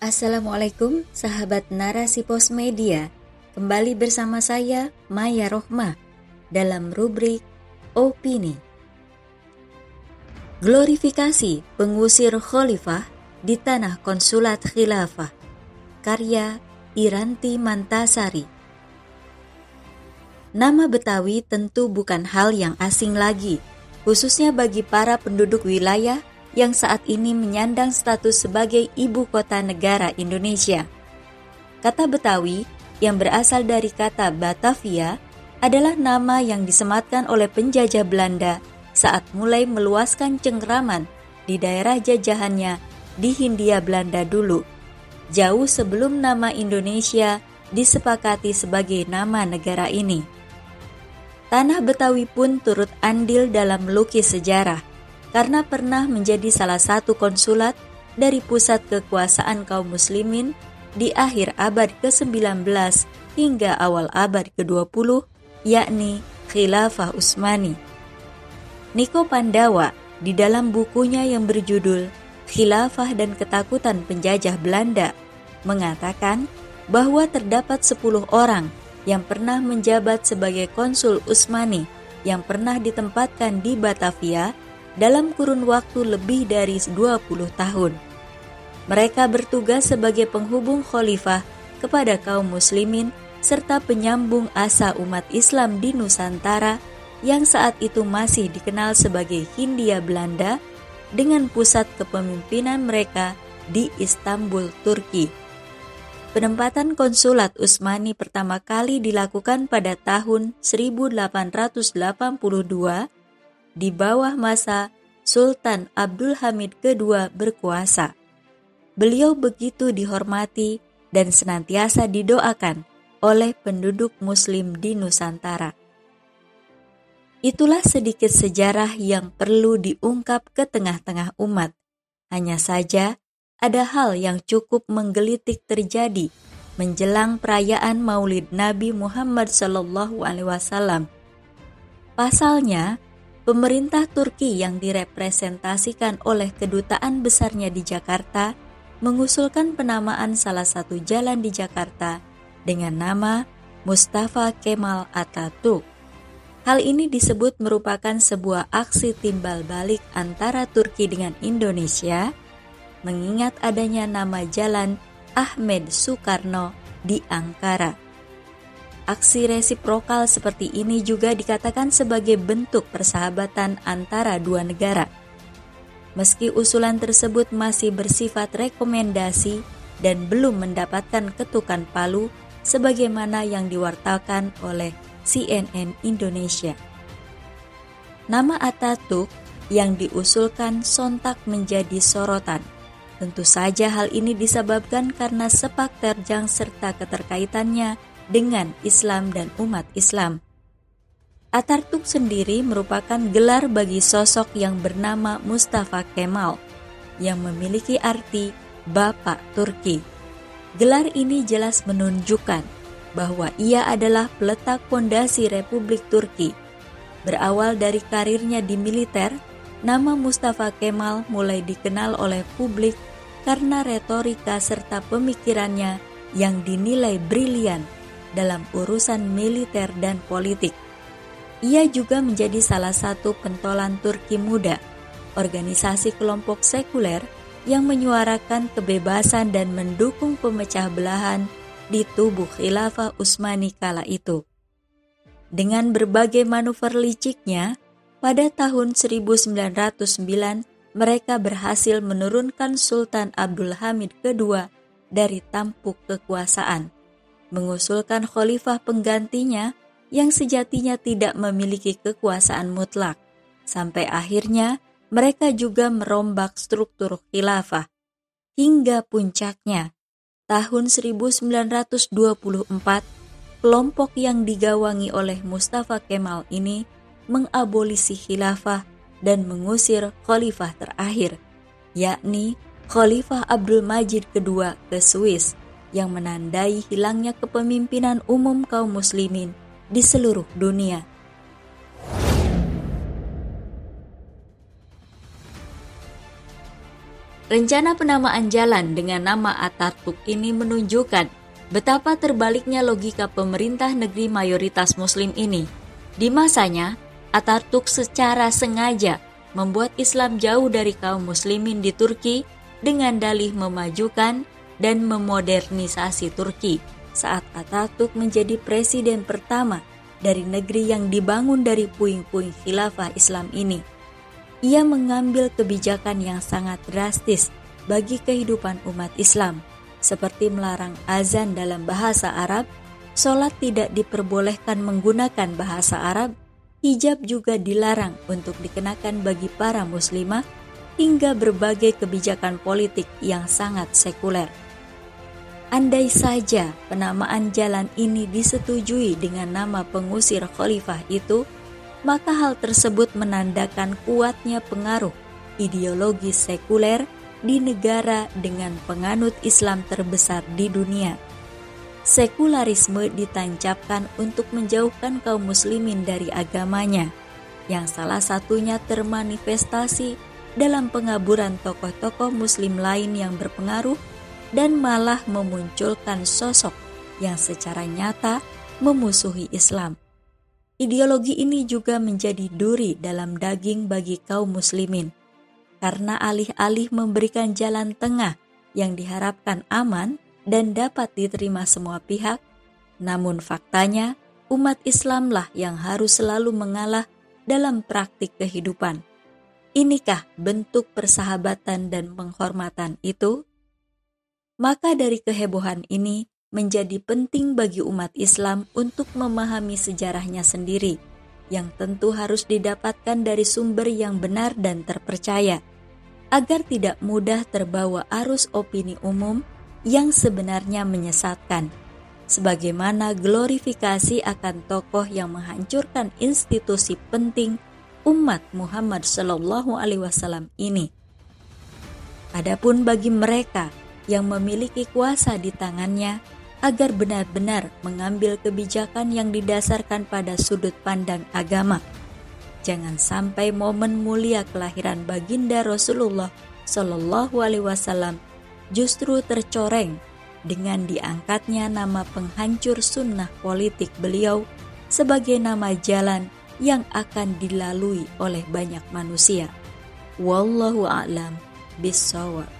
Assalamualaikum sahabat narasi pos media. Kembali bersama saya Maya Rohmah dalam rubrik Opini. Glorifikasi pengusir khalifah di tanah konsulat khilafah. Karya Iranti Mantasari. Nama Betawi tentu bukan hal yang asing lagi, khususnya bagi para penduduk wilayah yang saat ini menyandang status sebagai ibu kota negara Indonesia. Kata Betawi yang berasal dari kata Batavia adalah nama yang disematkan oleh penjajah Belanda saat mulai meluaskan cengkraman di daerah jajahannya di Hindia Belanda dulu, jauh sebelum nama Indonesia disepakati sebagai nama negara ini. Tanah Betawi pun turut andil dalam melukis sejarah karena pernah menjadi salah satu konsulat dari pusat kekuasaan kaum muslimin di akhir abad ke-19 hingga awal abad ke-20, yakni Khilafah Utsmani. Niko Pandawa di dalam bukunya yang berjudul Khilafah dan Ketakutan Penjajah Belanda mengatakan bahwa terdapat 10 orang yang pernah menjabat sebagai konsul Utsmani yang pernah ditempatkan di Batavia dalam kurun waktu lebih dari 20 tahun. Mereka bertugas sebagai penghubung khalifah kepada kaum muslimin serta penyambung asa umat Islam di Nusantara yang saat itu masih dikenal sebagai Hindia Belanda dengan pusat kepemimpinan mereka di Istanbul, Turki. Penempatan konsulat Utsmani pertama kali dilakukan pada tahun 1882 di bawah masa Sultan Abdul Hamid II berkuasa. Beliau begitu dihormati dan senantiasa didoakan oleh penduduk Muslim di Nusantara. Itulah sedikit sejarah yang perlu diungkap ke tengah-tengah umat. Hanya saja, ada hal yang cukup menggelitik terjadi menjelang perayaan Maulid Nabi Muhammad SAW. Pasalnya, pemerintah Turki yang direpresentasikan oleh kedutaan besarnya di Jakarta mengusulkan penamaan salah satu jalan di Jakarta dengan nama Mustafa Kemal Atatürk. Hal ini disebut merupakan sebuah aksi timbal balik antara Turki dengan Indonesia, mengingat adanya nama jalan Ahmed Soekarno di Ankara. Aksi resiprokal seperti ini juga dikatakan sebagai bentuk persahabatan antara dua negara. Meski usulan tersebut masih bersifat rekomendasi dan belum mendapatkan ketukan palu sebagaimana yang diwartakan oleh CNN Indonesia. Nama Atatürk yang diusulkan sontak menjadi sorotan. Tentu saja hal ini disebabkan karena sepak terjang serta keterkaitannya dengan Islam dan umat Islam. Atatürk sendiri merupakan gelar bagi sosok yang bernama Mustafa Kemal yang memiliki arti Bapak Turki. Gelar ini jelas menunjukkan bahwa ia adalah peletak fondasi Republik Turki. Berawal dari karirnya di militer, nama Mustafa Kemal mulai dikenal oleh publik karena retorika serta pemikirannya yang dinilai brilian dalam urusan militer dan politik. Ia juga menjadi salah satu pentolan Turki Muda, organisasi kelompok sekuler yang menyuarakan kebebasan dan mendukung pemecah belahan di tubuh khilafah Utsmani kala itu. Dengan berbagai manuver liciknya, pada tahun 1909 mereka berhasil menurunkan Sultan Abdul Hamid II dari tampuk kekuasaan mengusulkan khalifah penggantinya yang sejatinya tidak memiliki kekuasaan mutlak. Sampai akhirnya mereka juga merombak struktur khilafah. Hingga puncaknya, tahun 1924, kelompok yang digawangi oleh Mustafa Kemal ini mengabolisi khilafah dan mengusir khalifah terakhir, yakni Khalifah Abdul Majid II ke Swiss yang menandai hilangnya kepemimpinan umum kaum muslimin di seluruh dunia. Rencana penamaan jalan dengan nama Atatürk ini menunjukkan betapa terbaliknya logika pemerintah negeri mayoritas muslim ini. Di masanya, Atatürk secara sengaja membuat Islam jauh dari kaum muslimin di Turki dengan dalih memajukan dan memodernisasi Turki saat Atatürk menjadi presiden pertama dari negeri yang dibangun dari puing-puing khilafah Islam ini. Ia mengambil kebijakan yang sangat drastis bagi kehidupan umat Islam, seperti melarang azan dalam bahasa Arab, sholat tidak diperbolehkan menggunakan bahasa Arab, hijab juga dilarang untuk dikenakan bagi para muslimah, hingga berbagai kebijakan politik yang sangat sekuler. Andai saja penamaan jalan ini disetujui dengan nama pengusir khalifah itu, maka hal tersebut menandakan kuatnya pengaruh ideologi sekuler di negara dengan penganut Islam terbesar di dunia. Sekularisme ditancapkan untuk menjauhkan kaum muslimin dari agamanya, yang salah satunya termanifestasi dalam pengaburan tokoh-tokoh muslim lain yang berpengaruh dan malah memunculkan sosok yang secara nyata memusuhi Islam. Ideologi ini juga menjadi duri dalam daging bagi kaum muslimin, karena alih-alih memberikan jalan tengah yang diharapkan aman dan dapat diterima semua pihak, namun faktanya umat Islamlah yang harus selalu mengalah dalam praktik kehidupan. Inikah bentuk persahabatan dan penghormatan itu? Maka dari kehebohan ini menjadi penting bagi umat Islam untuk memahami sejarahnya sendiri, yang tentu harus didapatkan dari sumber yang benar dan terpercaya, agar tidak mudah terbawa arus opini umum yang sebenarnya menyesatkan. Sebagaimana glorifikasi akan tokoh yang menghancurkan institusi penting umat Muhammad Shallallahu Alaihi Wasallam ini. Adapun bagi mereka yang memiliki kuasa di tangannya agar benar-benar mengambil kebijakan yang didasarkan pada sudut pandang agama. Jangan sampai momen mulia kelahiran baginda Rasulullah Shallallahu Alaihi Wasallam justru tercoreng dengan diangkatnya nama penghancur sunnah politik beliau sebagai nama jalan yang akan dilalui oleh banyak manusia. Wallahu a'lam bishawab.